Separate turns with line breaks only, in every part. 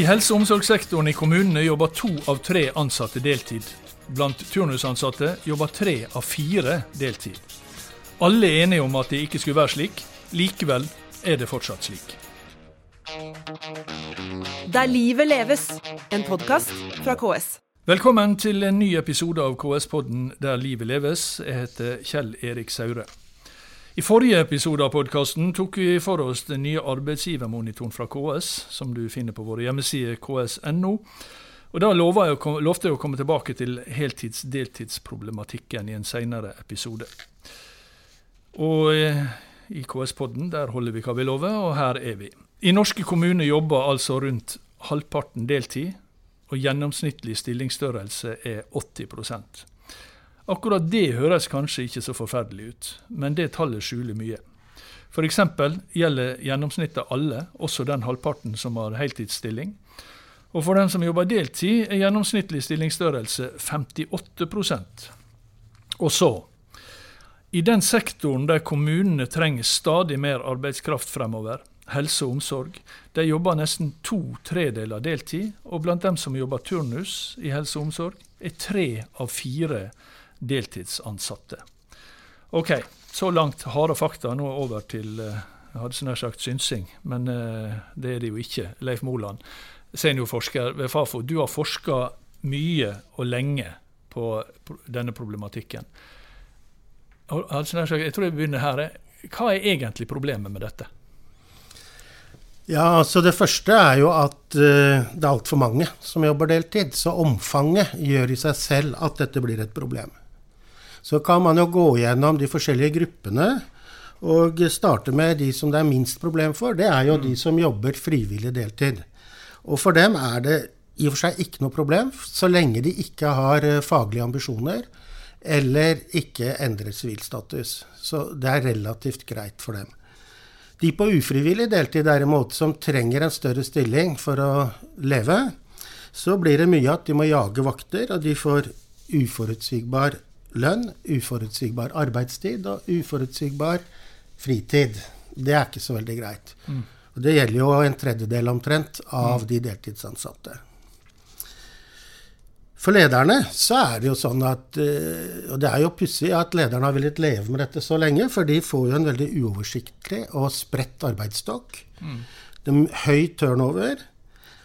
I helse- og omsorgssektoren i kommunene jobber to av tre ansatte deltid. Blant turnusansatte jobber tre av fire deltid. Alle er enige om at det ikke skulle være slik. Likevel er det fortsatt slik.
Der livet leves, en podkast fra KS.
Velkommen til en ny episode av KS-podden Der livet leves. Jeg heter Kjell Erik Saure. I forrige episode av podkasten tok vi for oss den nye arbeidsgivermonitoren fra KS, som du finner på våre hjemmesider ks.no. Og Da lovte jeg, å, komme tilbake til heltids-deltidsproblematikken i en senere episode. Og eh, i KS-podden der holder vi hva vi lover, og her er vi. I norske kommuner jobber altså rundt halvparten deltid, og gjennomsnittlig stillingsstørrelse er 80 Akkurat det høres kanskje ikke så forferdelig ut, men det tallet skjuler mye. F.eks. gjelder gjennomsnittet alle, også den halvparten som har heltidsstilling. Og for den som jobber deltid, er gjennomsnittlig stillingsstørrelse 58% Og så i den sektoren der kommunene trenger stadig mer arbeidskraft fremover, helse og omsorg, de jobber nesten to tredeler deltid, og blant dem som jobber turnus i helse og omsorg, er tre av fire deltidsansatte. Ok, så langt harde fakta. Nå over til eh, jeg hadde nær sagt synsing, men uh, det er det jo ikke. Leif Moland, seniorforsker ved Fafo, du har forska mye og lenge på denne problematikken. Jeg tror jeg begynner her. Hva er egentlig problemet med dette?
Ja, altså Det første er jo at det er altfor mange som jobber deltid. Så omfanget gjør i seg selv at dette blir et problem. Så kan man jo gå gjennom de forskjellige gruppene og starte med de som det er minst problem for. Det er jo mm. de som jobber frivillig deltid. Og for dem er det i og for seg ikke noe problem, så lenge de ikke har eh, faglige ambisjoner eller ikke endrer sivilstatus. Så det er relativt greit for dem. De på ufrivillig deltid derimot, som trenger en større stilling for å leve, så blir det mye at de må jage vakter, og de får uforutsigbar lønn, uforutsigbar arbeidstid og uforutsigbar fritid. Det er ikke så veldig greit. Mm. Og det gjelder jo en tredjedel omtrent av mm. de deltidsansatte. For lederne så er det jo sånn at eh, Og det er jo pussig at lederne har villet leve med dette så lenge, for de får jo en veldig uoversiktlig og spredt arbeidsstokk. Mm. Høy turnover.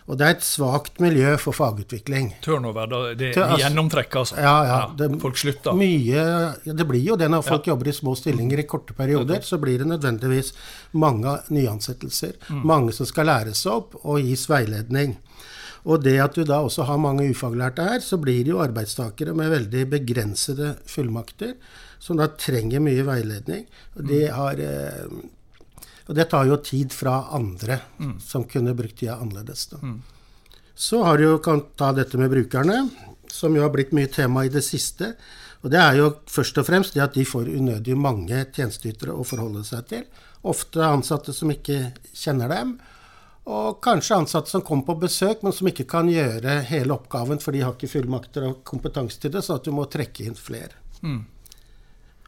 Og det er et svakt miljø for fagutvikling.
Turnover, det er altså, gjennomtrekk, altså?
Ja, ja, det,
folk slutter?
Mye, det blir jo det når folk ja. jobber i små stillinger i korte perioder. Så blir det nødvendigvis mange nyansettelser. Mm. Mange som skal læres opp og gis veiledning. Og det at du da også har mange ufaglærte her, så blir det jo arbeidstakere med veldig begrensede fullmakter, som da trenger mye veiledning. Og de mm. har eh, og det tar jo tid fra andre mm. som kunne brukt tida annerledes. Mm. Så har du jo kan ta dette med brukerne, som jo har blitt mye tema i det siste. Og det er jo først og fremst det at de får unødig mange tjenesteytere å forholde seg til. Ofte ansatte som ikke kjenner dem. Og kanskje ansatte som kommer på besøk, men som ikke kan gjøre hele oppgaven, for de har ikke fullmakter og kompetanse til det, så at du må trekke inn flere. Mm.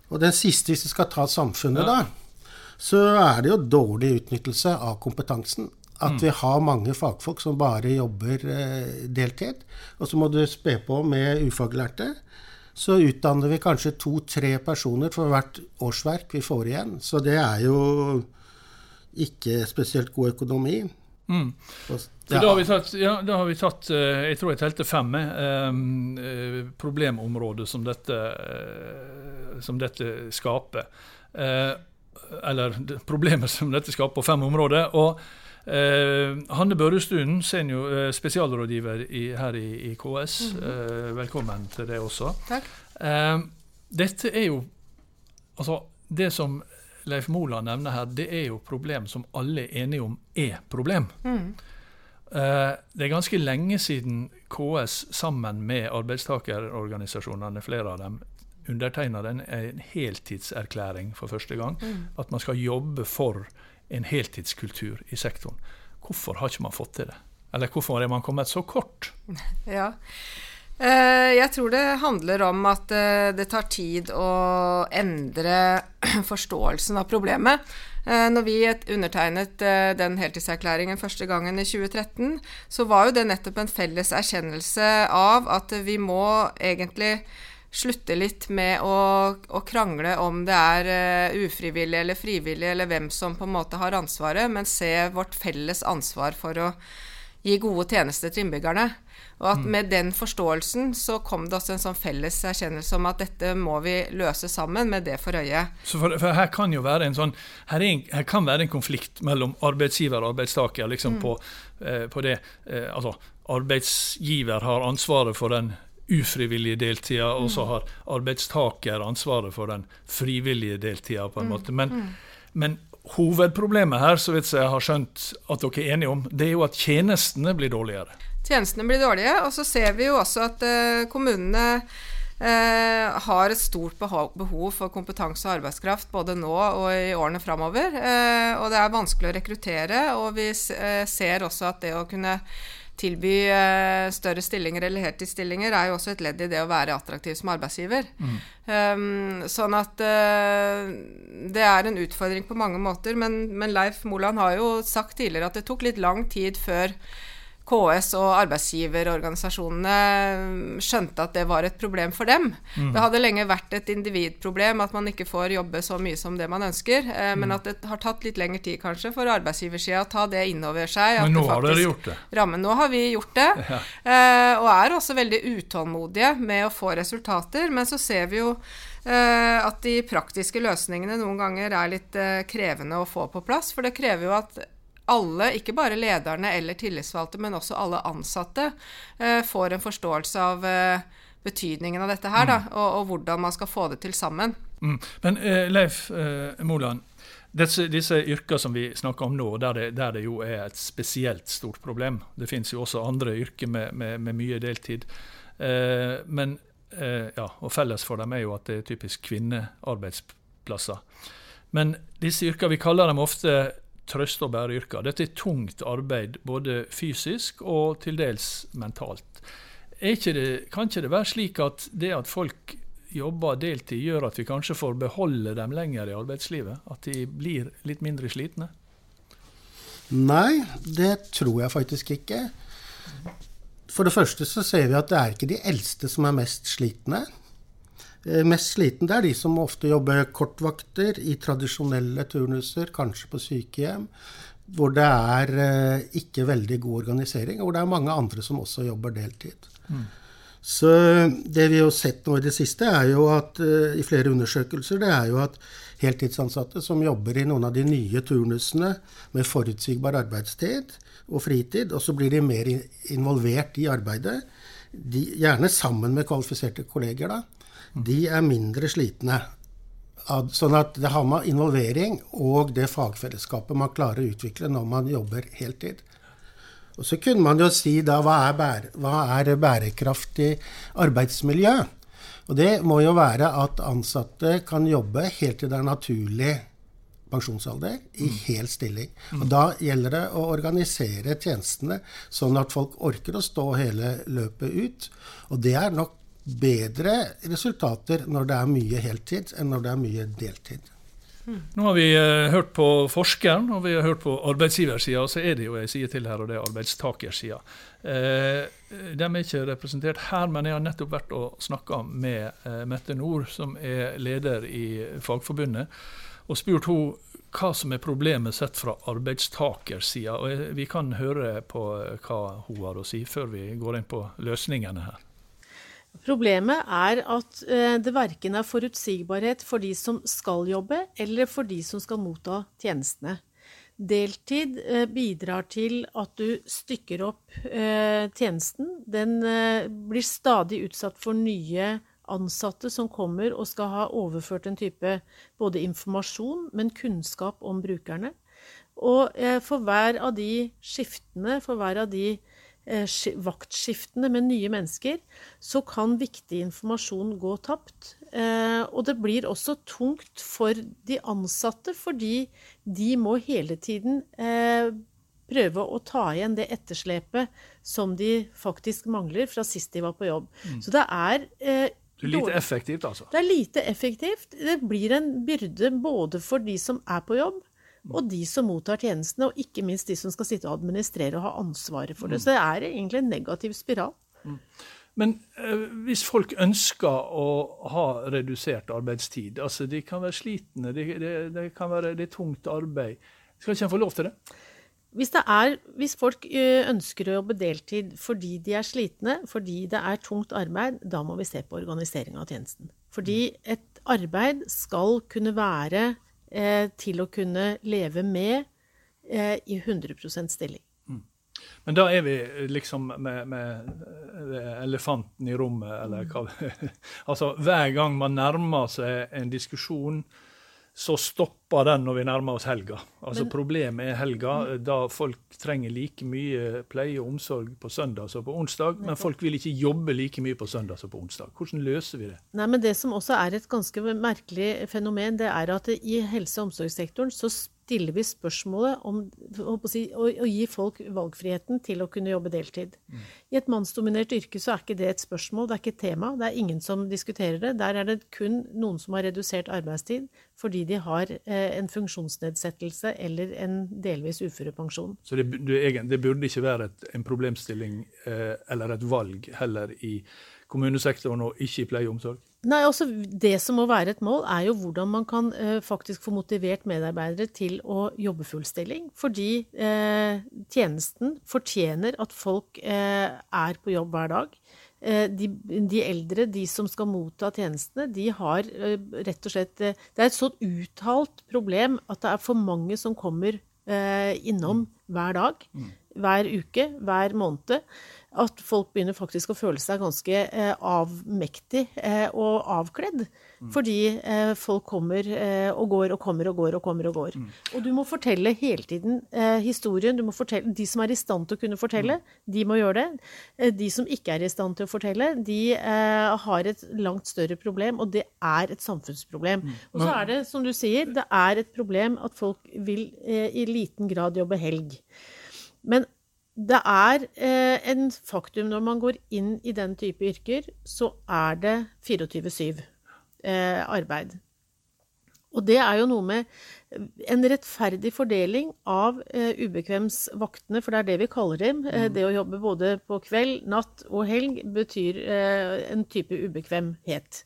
Og den siste, hvis du skal ta samfunnet, ja. da så er det jo dårlig utnyttelse av kompetansen. At mm. vi har mange fagfolk som bare jobber eh, deltid. Og så må du spe på med ufaglærte. Så utdanner vi kanskje to-tre personer for hvert årsverk vi får igjen. Så det er jo ikke spesielt god økonomi. Mm.
Og, ja. Da har vi tatt, ja, da har vi tatt eh, jeg tror jeg telte fem eh, eh problemområder som dette, som dette skaper. Eh, eller problemer som dette skaper på fem områder. og Eh, Hanne Børrestuen, senior eh, spesialrådgiver i, her i, i KS. Mm -hmm. eh, velkommen til det også. Eh, dette er jo Altså, det som Leif Moland nevner her, det er jo problem som alle er enige om er problem. Mm. det er ganske lenge siden KS sammen med arbeidstakerorganisasjonene, flere av dem, undertegna den en heltidserklæring for første gang. Mm. At man skal jobbe for en heltidskultur i sektoren. Hvorfor har ikke man fått til det? Eller hvorfor er man kommet så kort?
Ja, eh, jeg tror det handler om at eh, det tar tid å endre forståelsen av problemet. Eh, når vi undertegnet den heltidserklæringen første gangen i 2013, så var jo det nettopp en felles erkjennelse av at vi må egentlig slutte litt med å, å krangle om det er uh, ufrivillig eller frivillig, eller hvem som på en måte har ansvaret, men se vårt felles ansvar for å gi gode tjenester til innbyggerne. Og at mm. med den forståelsen så kom det også en sånn felles erkjennelse om at dette må vi løse sammen, med det for øye.
Så for, for her kan jo være en sånn her, en, her, kan være en konflikt mellom arbeidsgiver og arbeidstaker liksom mm. på, eh, på, det eh, Altså, arbeidsgiver har ansvaret for den ufrivillige deltida, og så mm. har arbeidstaker ansvaret for den frivillige deltida, på en mm. måte. Men, mm. men hovedproblemet her, så vidt jeg har skjønt at dere er enige om, det er jo at tjenestene blir dårligere.
Tjenestene blir dårlige, og så ser vi jo også at uh, kommunene Uh, har et stort behov for kompetanse og arbeidskraft både nå og i årene framover. Uh, og det er vanskelig å rekruttere, og vi ser også at det å kunne tilby uh, større stillinger eller heltidsstillinger, er jo også et ledd i det å være attraktiv som arbeidsgiver. Mm. Um, sånn at uh, det er en utfordring på mange måter. Men, men Leif Moland har jo sagt tidligere at det tok litt lang tid før KS og arbeidsgiverorganisasjonene skjønte at det var et problem for dem. Mm. Det hadde lenge vært et individproblem at man ikke får jobbe så mye som det man ønsker, eh, mm. men at det har tatt litt lengre tid kanskje for arbeidsgiversida å ta det inn over seg.
Men nå har dere gjort det?
Rammen, nå har vi gjort det. Ja. Eh, og er også veldig utålmodige med å få resultater. Men så ser vi jo eh, at de praktiske løsningene noen ganger er litt eh, krevende å få på plass. For det krever jo at alle, ikke bare lederne eller tillitsvalgte, men også alle ansatte, eh, får en forståelse av eh, betydningen av dette her, da, mm. og, og, hvordan man skal få det til sammen.
Mm. Men eh, Leif eh, Moland, disse, disse yrker som vi snakker om nå, der det, der det, jo er et spesielt stort problem Det finnes jo også andre yrker med, med, med mye deltid. Eh, men, eh, ja, og felles for dem er jo at det er typisk kvinnearbeidsplasser. Men disse yrkene, vi kaller dem ofte trøste- og bæreyrker. Dette er tungt arbeid, både fysisk og til dels mentalt. Ikke det, kan ikke det være slik at det at folk jobber deltid, gjør at vi kanskje får beholde dem lenger i arbeidslivet? At de blir litt mindre slitne?
Nei, det tror jeg faktisk ikke. For det første så ser vi at det er ikke de eldste som er mest slitne. Eh, mest sliten det er de som ofte jobber kortvakter i tradisjonelle turnuser, kanskje på sykehjem, hvor det er eh, ikke veldig god organisering, og hvor det er mange andre som også jobber deltid. Mm. Så det vi har sett nå i det siste, er jo at eh, i flere undersøkelser, det er jo at heltidsansatte som jobber i noen av de nye turnusene med forutsigbar arbeidstid og fritid, og så blir de mer involvert i arbeidet, de, gjerne sammen med kvalifiserte kolleger, da, de er mindre slitne. Sånn at det har med involvering og det fagfellesskapet man klarer å utvikle når man jobber heltid. Og så kunne man jo si da hva er, bære, hva er bærekraftig arbeidsmiljø? Og det må jo være at ansatte kan jobbe helt til det er naturlig pensjonsalder i mm. hel stilling. Og Da gjelder det å organisere tjenestene sånn at folk orker å stå hele løpet ut. Og det er nok bedre resultater når det er mye heltid, enn når det er mye deltid.
Nå har vi uh, hørt på forskeren og vi har hørt på arbeidsgiversida, og så er det jo ei side til her, og det er arbeidstakersida. Uh, de er ikke representert her, men jeg har nettopp vært og snakka med uh, Mette Nord, som er leder i Fagforbundet, og spurt hun hva som er problemet sett fra arbeidstakersida. Og vi kan høre på hva hun har å si, før vi går inn på løsningene her.
Problemet er at eh, det verken er forutsigbarhet for de som skal jobbe, eller for de som skal motta tjenestene. Deltid eh, bidrar til at du stykker opp eh, tjenesten. Den blir stadig utsatt for nye ansatte som kommer og skal ha overført en type både informasjon, men kunnskap om brukerne. Og for hver av de skiftene, for hver av de Eh, vaktskiftene med nye mennesker, så kan viktig informasjon gå tapt. Eh, og det blir også tungt for de ansatte, fordi de må hele tiden eh, prøve å ta igjen det etterslepet som de faktisk mangler fra sist de var på jobb. Mm. Så det er
Det er lite effektivt, altså?
Det er lite effektivt. Det blir en byrde både for de som er på jobb, og de som mottar tjenestene, og ikke minst de som skal sitte og administrere og ha ansvaret for det. Så det er egentlig en negativ spiral.
Men eh, hvis folk ønsker å ha redusert arbeidstid, altså de kan være slitne, det, de, de kan være det er tungt arbeid, skal ikke en få lov til det?
Hvis, det er, hvis folk ønsker å jobbe deltid fordi de er slitne, fordi det er tungt arbeid, da må vi se på organisering av tjenesten. Fordi et arbeid skal kunne være eh, til å kunne leve med eh, i 100 stilling.
Men da er vi liksom med, med eh, elefanten i rommet, eller hva Altså, hver gang man nærmer seg en diskusjon, så stopper den når vi nærmer oss helga. Altså
Men-
Problemet er helga, da folk trenger like mye pleie og omsorg på søndag som på onsdag, men folk vil ikke jobbe like mye på søndag som på onsdag. Hvordan løser vi det?
Nei, men Det som også er et ganske merkelig fenomen, det er at i helse- og omsorgssektoren så stiller vi spørsmålet om å, si, å, å gi folk valgfriheten til å kunne jobbe deltid. I et mannsdominert yrke så er ikke det et spørsmål, det er ikke et tema. Det er ingen som diskuterer det. Der er det kun noen som har redusert arbeidstid fordi de har eh, en funksjonsnedsettelse eller en delvis uførepensjon.
Så det, du, det burde ikke være et, en problemstilling eh, eller et valg heller i kommunesektoren og ikke i pleie og omsorg?
Nei, altså Det som må være et mål, er jo hvordan man kan eh, faktisk få motivert medarbeidere til å jobbe full stilling. Fordi eh, tjenesten fortjener at folk eh, er på jobb hver dag. Eh, de, de eldre, de som skal motta tjenestene, de har eh, rett og slett eh, Det er et så uttalt problem at det er for mange som kommer innom hver dag, hver uke, hver måned. At folk begynner faktisk å føle seg ganske eh, avmektig eh, og avkledd. Fordi eh, folk kommer eh, og går og kommer og går og kommer og går. Og du må fortelle hele tiden eh, historien. Du må fortelle, de som er i stand til å kunne fortelle, de må gjøre det. Eh, de som ikke er i stand til å fortelle, de har et langt større problem, og det er et samfunnsproblem. Og så er det, som du sier, det er et problem at folk vil i liten grad jobbe helg. Men det er eh, en faktum når man går inn i den type yrker, så er det 24-7 eh, arbeid. Og det er jo noe med en rettferdig fordeling av eh, ubekvemsvaktene, for det er det vi kaller dem. Eh, det å jobbe både på kveld, natt og helg betyr eh, en type ubekvemhet.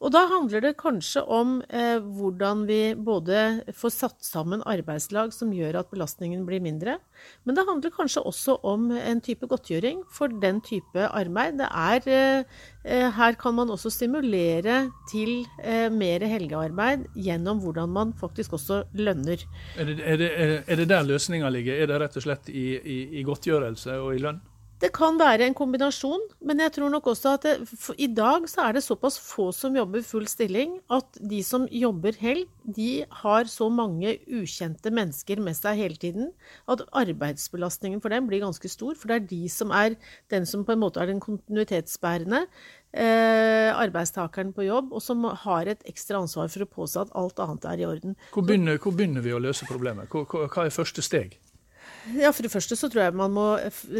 Og da handler det kanskje om eh, hvordan vi både får satt sammen arbeidslag som gjør at belastningen blir mindre, men det handler kanskje også om en type godtgjøring for den type arbeid. Er, eh, eh, her kan man også stimulere til eh, mer helgearbeid gjennom hvordan man faktisk også lønner.
Er det, er det, er det der løsninga ligger? Er det rett og slett i, i, i godtgjørelse og i lønn?
Det kan være en kombinasjon, men jeg tror nok også at det, i dag så er det såpass få som jobber full stilling, at de som jobber helg, de har så mange ukjente mennesker med seg hele tiden at arbeidsbelastningen for dem blir ganske stor. For det er de som er den som på en måte er den kontinuitetsbærende eh, arbeidstakeren på jobb, og som har et ekstra ansvar for å påse at alt annet er i orden.
Hvor begynner, hvor begynner vi å løse problemet? Hva, hva er første steg?
Ja, For det første så tror jeg man må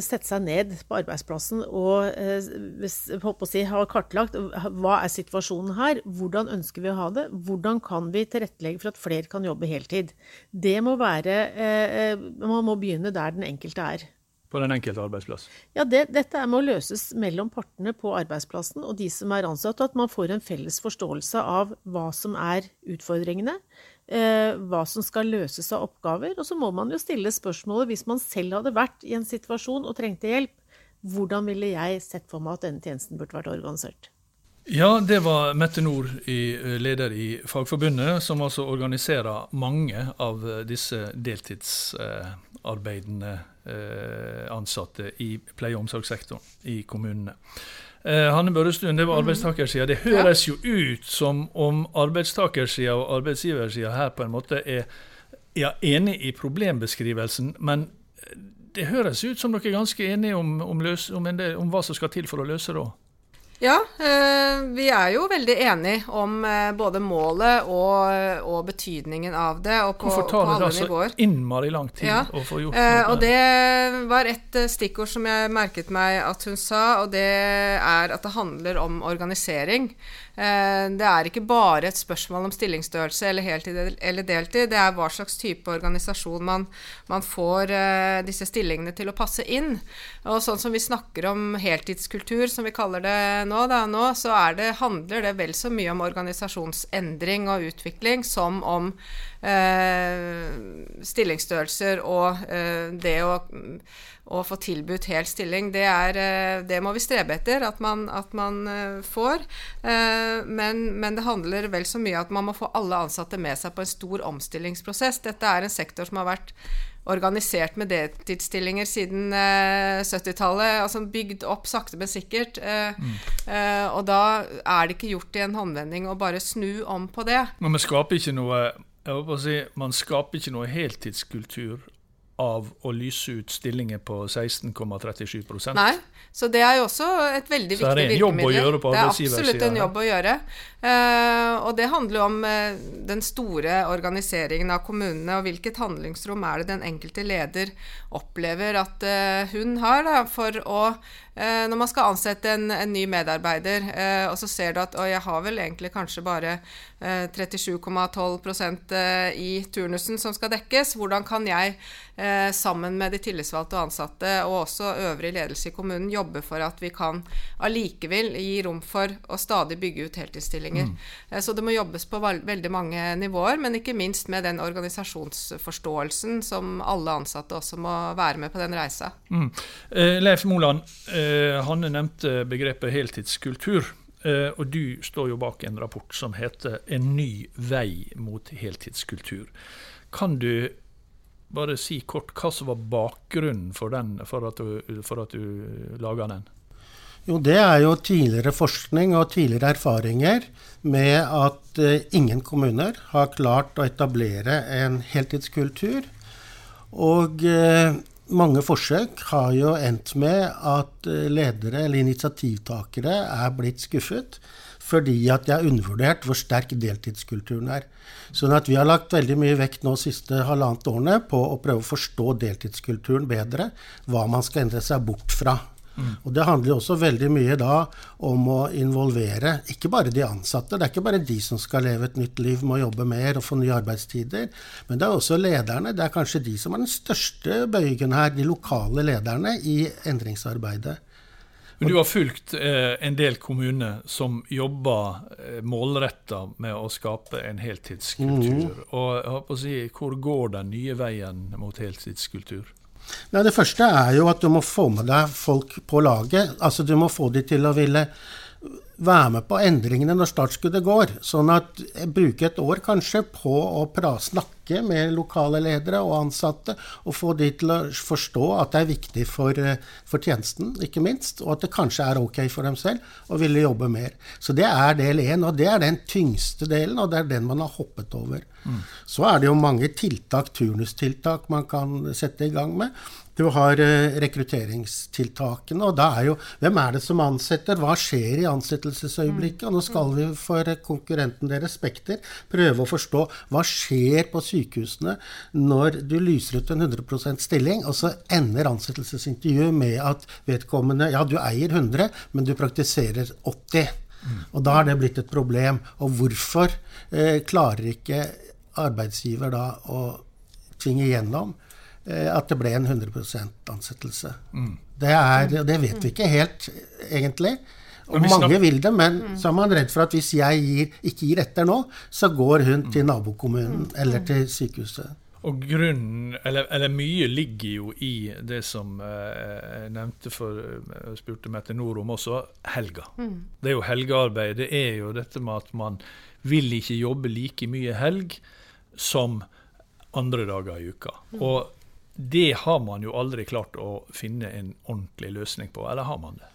sette seg ned på arbeidsplassen og eh, si, ha kartlagt hva er situasjonen her, hvordan ønsker vi å ha det, hvordan kan vi tilrettelegge for at flere kan jobbe heltid. Det må være, eh, eh, Man må begynne der den enkelte er.
På den enkelte arbeidsplass.
Ja, det, Dette er med å løses mellom partene på arbeidsplassen og de som er ansatt, og at man får en felles forståelse av hva som er utfordringene, eh, hva som skal løses av oppgaver. Og så må man jo stille spørsmålet, hvis man selv hadde vært i en situasjon og trengte hjelp, hvordan ville jeg sett for meg at denne tjenesten burde vært organisert?
Ja, det var Mette Nord, eh, leder i Fagforbundet, som altså organiserer mange av eh, disse deltidsarbeidende eh, ansatte i pleie- og omsorgssektoren i kommunene. Eh, Hanne Børrestuen, det var arbeidstakersida. Det høres jo ut som om arbeidstakersida og arbeidsgiversida her på en måte er ja, enig i problembeskrivelsen, men det høres ut som dere er ganske enige om, om, løs, om, en del, om hva som skal til for å løse det òg.
Ja, eh, vi er jo veldig enige om eh, både målet og, og betydningen av det. Og på,
Hvorfor tar
på
det
alle
da så
nivåer.
innmari lang tid
Ja,
å få gjort
Eh,
noe?
og det var et stikkord som jeg merket meg at hun sa, og det er at det handler om organisering. Det er ikke bare et spørsmål om stillingsstørrelse eller heltid eller deltid, det er hva slags type organisasjon man, man får disse stillingene til å passe inn. Og sånn som vi snakker om heltidskultur, som vi kaller det nå, da, nå så det, handler det vel så mye om organisasjonsendring og utvikling som om eh, stillingsstørrelser og eh, det å, å få tilbudt hel stilling. Det, er, eh, det må vi strebe etter at man, at man eh, får. Eh, men, men det handler vel så mye at man må få alle ansatte med seg på en stor omstillingsprosess. Dette er en sektor som har vært organisert med deltidsstillinger siden eh, 70-tallet. Altså bygd opp sakte, men sikkert. Eh, eh, og da er det ikke gjort i en håndvending å bare snu om på det.
Men man skaper ikke noe jeg håper å si, man skaper ikke noe heltidskultur av å lyse ut stillinger på 16,37%
Nei, så det er jo også et veldig
Så det
viktig virkemiddel.
på
Det er absolutt en jobb å gjøre. Uh, og det handler jo om uh, den store organiseringen av kommunene, og hvilket handlingsrom er det den enkelte leder opplever at uh, hun har da, for å Når man skal ansette en, en ny medarbeider, og så ser du at å, jeg har vel egentlig kanskje bare eh, 37,12 eh, i turnusen som skal dekkes, hvordan kan jeg sammen med de tillitsvalgte og ansatte, og også øvrig ledelse i kommunen, jobbe for at vi kan allikevel gi rom for å stadig bygge ut heltidsstillinger. Mm. Så det må jobbes på veldig mange nivåer, men ikke minst med den organisasjonsforståelsen som alle ansatte også må være med på den reisa.
Mm. Eh, Leif Moland, eh, Hanne nevnte begrepet heltidskultur. Eh, og du står jo bak en rapport som heter 'En ny vei mot heltidskultur'. Kan du bare si kort hva som var bakgrunnen for, den, for, at, du, for at du laga den?
Jo, det er jo tidligere forskning og tidligere erfaringer med at eh, ingen kommuner har klart å etablere en heltidskultur. Og eh, mange forsøk har jo endt med at eh, ledere eller initiativtakere er blitt skuffet fordi at jeg har undervurdert hvor sterk deltidskulturen er. Sånn at vi har lagt veldig mye vekt nå de siste halvannet årene på å prøve å forstå deltidskulturen bedre, hva man skal endre seg bort fra. Og Det handler jo også veldig mye da om å involvere ikke bare de ansatte. Det er ikke bare de som skal leve et nytt liv med å jobbe mer og få nye arbeidstider. Men det er også lederne. Det er kanskje de som er den største bøygen her, de lokale lederne i endringsarbeidet.
Men Du har fulgt eh, en del kommuner som jobber eh, målretta med å skape en heltidskultur. Og jeg håper å si, Hvor går den nye veien mot heltidskultur?
Nei, Det første er jo at du må få med deg folk på laget. Altså Du må få de til å ville være med på endringene når startskuddet går. Sånn at bruke et år kanskje på å snakke med lokale ledere og ansatte, og få de til å forstå at det er viktig for, eh, for tjenesten, ikke minst, og at det kanskje er ok for dem selv å ville jobbe mer. Så det er del én, og det er den tyngste delen, og det er den man har hoppet over. Så er det jo mange tiltak, turnustiltak, man kan sette i gang med. Du har eh, rekrutteringstiltakene, og da er jo Hvem er det som ansetter? Hva skjer i ansettelsesøyeblikket? Og nå skal vi for konkurrenten deres Spekter prøve å forstå hva skjer på sykehusene når du lyser ut en 100% stilling, og så ender ansettelsesintervjuet med at vedkommende Ja, du eier 100, men du praktiserer 80. Og da har det blitt et problem. Og hvorfor eh, klarer ikke arbeidsgiver da å tvinge igjennom eh, at det ble en 100% ansettelse? Det, er, det vet vi ikke helt, egentlig. Og mange vil det, men så er man redd for at hvis jeg gir, ikke gir etter nå, så går hun til nabokommunen eller til sykehuset.
Og grunnen, eller, eller mye ligger jo i det som eh, jeg nevnte for jeg spurte Mette Nord om også, helga. Det er jo helgearbeid. Det er jo dette med at man vil ikke jobbe like mye helg som andre dager i uka. Og det har man jo aldri klart å finne en ordentlig løsning på, eller har man det?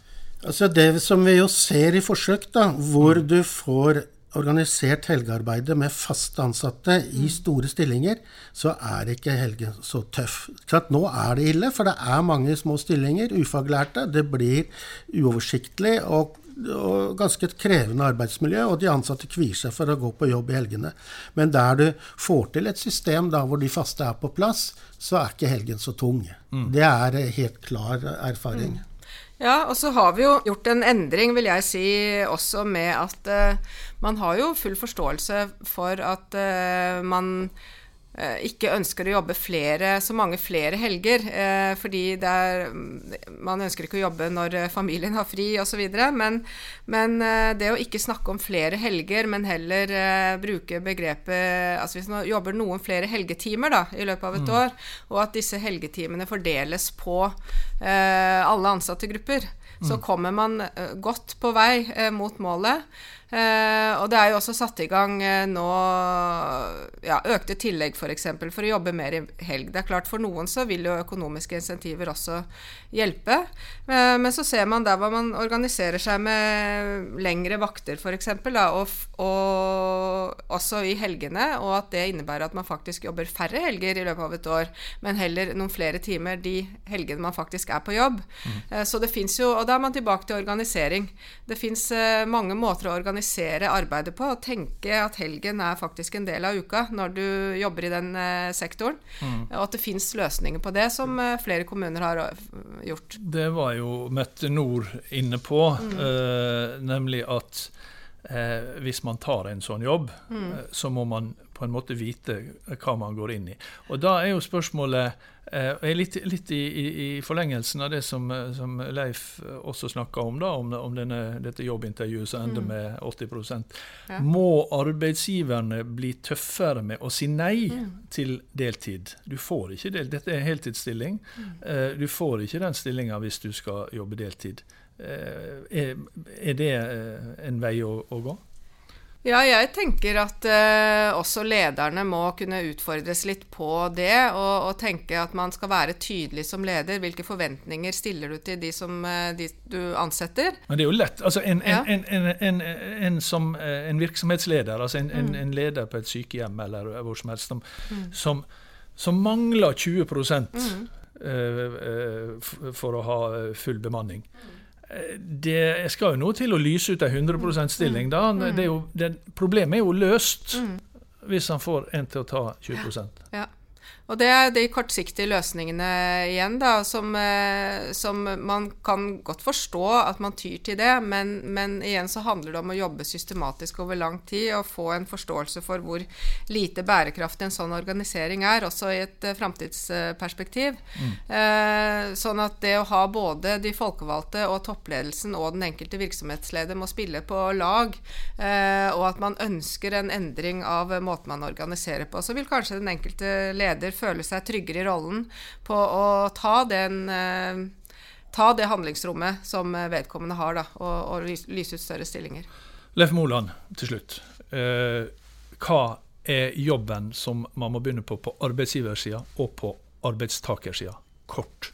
Altså Det som vi jo ser i forsøk, da, hvor du får organisert helgearbeidet med fast ansatte i store stillinger, så er ikke helgen så tøff. Klart, nå er det ille, for det er mange små stillinger, ufaglærte. Det blir uoversiktlig, og og ganske et krevende arbeidsmiljø, og de ansatte kvier seg for å gå på jobb i helgene. Men der du får til et system da hvor de faste er på plass, så er ikke helgen så tung. Mm. Det er helt klar erfaring. Mm.
Ja, og så har vi jo gjort en endring, vil jeg si, også med at uh, man har jo full forståelse for at uh, man Eh, ikke ønsker å jobbe flere, så mange flere helger. Eh, fordi er, man ønsker ikke å jobbe når eh, familien har fri osv. Men, men eh, det å ikke snakke om flere helger, men heller eh, bruke begrepet altså Hvis man jobber noen flere helgetimer da, i løpet av et mm. år, og at disse helgetimene fordeles på eh, alle ansatte grupper, mm. så kommer man godt på vei mot målet. Uh, og det er jo også satt i gang uh, nå ja, økte tillegg f.eks. For, eksempel, for å jobbe mer i helg. Det er klart For noen så vil jo økonomiske insentiver også hjelpe. Uh, men så ser man der hvor man organiserer seg med lengre vakter f.eks. Og, og også i helgene, og at det innebærer at man faktisk jobber færre helger i løpet av et år, men heller noen flere timer de helgene man faktisk er på jobb. Mm. så det fins jo Og da er man tilbake til organisering. Det fins mange måter å organisere organisere arbeidet på og tenke at helgen er faktisk en del av uka når du jobber i den eh, sektoren. Mm. Og at det fins løsninger på det, som eh, flere kommuner har eh, gjort.
Det var jo Mette Nord inne på, mm. eh, nemlig at eh, hvis man tar en sånn jobb, mm. så må man på en måte vite hva man går inn i. Og da er jo spørsmålet Eh, litt, litt i, i, i, forlengelsen av det som, som Leif også snakka om, da, om, om denne, dette jobbintervjuet som ender mm. med 80 ja. Må arbeidsgiverne bli tøffere med å si nei mm. til deltid? Du får ikke del, Dette er en heltidsstilling. Mm. Eh, du får ikke den stillinga hvis du skal jobbe deltid. Eh, er, er, det en vei å, å gå?
Ja, jeg tenker at eh, også lederne må kunne utfordres litt på det, og, og, tenke at man skal være tydelig som leder. Hvilke forventninger stiller du til de som uh, de du ansetter?
Men det er jo lett. Altså en, ja. en, en, en som, uh, en virksomhetsleder, altså mm. en, leder på et sykehjem eller hvor som helst, som, mm. som, som mangler 20 mm. for å ha full bemanning. Mm det skal jo noe til å lyse ut en 100% stilling. da. Mm. Det er jo, det, problemet er jo løst mm. hvis han får en til å ta 20
ja. Og det er de kortsiktige løsningene igjen, da, som, eh, som, man kan godt forstå at man tyr til det, men, men, igjen så handler det om å jobbe systematisk over lang tid og få en forståelse for hvor lite bærekraftig en sånn organisering er, også i et uh, framtidsperspektiv. Mm. Eh, sånn at det å ha både de folkevalgte og toppledelsen og den enkelte virksomhetsleder må spille på lag, eh, og at man ønsker en endring av måten man organiserer på, så vil kanskje den enkelte leder føle seg tryggere i rollen på å ta, den, eh, ta det handlingsrommet som vedkommende har, da, og, og lyse ut større stillinger.
Leif Moland, til slutt. Eh, hva er jobben som man må begynne på på arbeidsgiversida og på arbeidstakersida? Kort.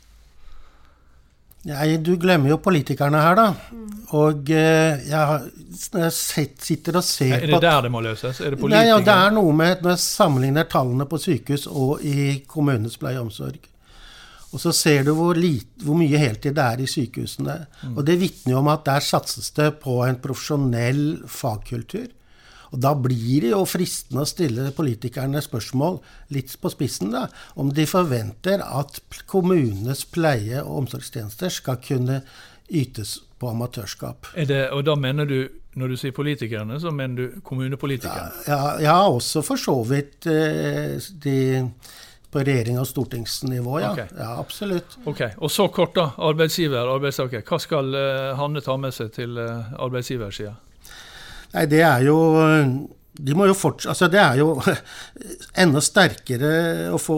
Nei, du glemmer jo politikerne her, da. Mm. Og eh, jeg, når jeg sitter og ser
på Er det der det må løses? Er det politikere?
Nei, ja, det er noe med når jeg sammenligner tallene på sykehus og i kommunens pleie og omsorg. Og så ser du hvor, lite, hvor, mye heltid det er i sykehusene. Mm. Og det vitner jo om at der satses det på en profesjonell fagkultur. Og da blir det jo fristende å stille politikerne spørsmål, litt på spissen, da, om de forventer at kommunenes pleie- og omsorgstjenester skal kunne ytes på amatørskap.
Det, og da mener du, når du sier politikerne, så mener du kommunepolitikerne?
Ja, ja, ja også for så vidt eh, de på regjering- og stortingsnivå, ja. Okay. ja. Absolutt.
Ok, Og så kort, da. Arbeidsgiver, arbeidstaker. Hva skal uh, Hanne ta med seg til uh, arbeidsgiversida?
Nei, det er jo de må jo fortsette, altså Det er jo enda sterkere å få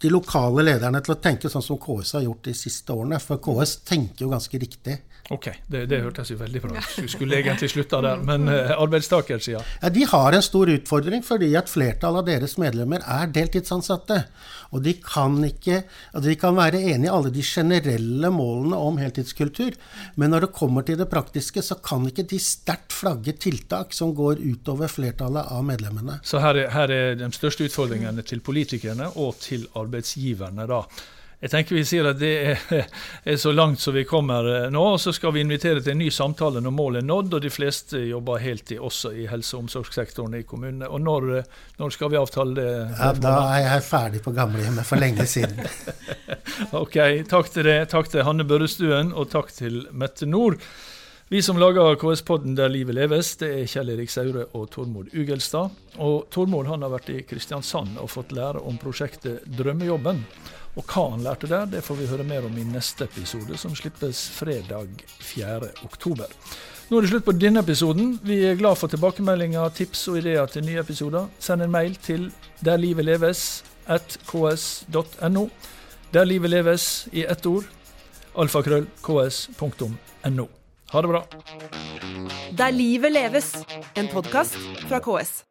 de lokale lederne til å tenke sånn som KS har gjort de siste årene. For KS tenker jo ganske riktig.
Ok, det, det hørtes jo veldig bra ut. Vi skulle egentlig slutta der, men uh, arbeidstakersida?
Ja, de har en stor utfordring fordi at flertallet av deres medlemmer er deltidsansatte. Og de kan ikke altså De kan være enig i alle de generelle målene om heltidskultur, men når det kommer til det praktiske, så kan ikke de sterkt flagge tiltak som går utover flertallet av medlemmene.
Så her er, her er de største utfordringene til politikerne og til arbeidsgiverne, da. Jeg tenker vi sier at det er, så langt som vi kommer eh, nå. og Så skal vi invitere til en ny samtale når målet er nådd, og de fleste jobber heltid også i helse- og omsorgssektoren i kommunene. Og når, eh, når skal vi avtale det?
Ja, da er jeg ferdig på gamlehjemmet for lenge siden.
ok, takk til det. Takk til Hanne Børrestuen, og takk til Mette Nord. Vi som lager KS-podden Der livet leves, det er Kjell Erik Saure og Tormod Ugelstad. Og Tormod han har vært i Kristiansand og fått lære om prosjektet Drømmejobben. Og hva han lærte der, det får vi høre mer om i neste episode, som slippes fredag 4.10. Nå er det slutt på denne episoden. Vi er glad for tilbakemeldinger, tips og ideer til nye episoder. Send en mail til derlivetleves.ks.no. Der livet leves i ett ord. alfakrøll.ks.no. Ha det bra.
Der livet leves, en podkast fra KS.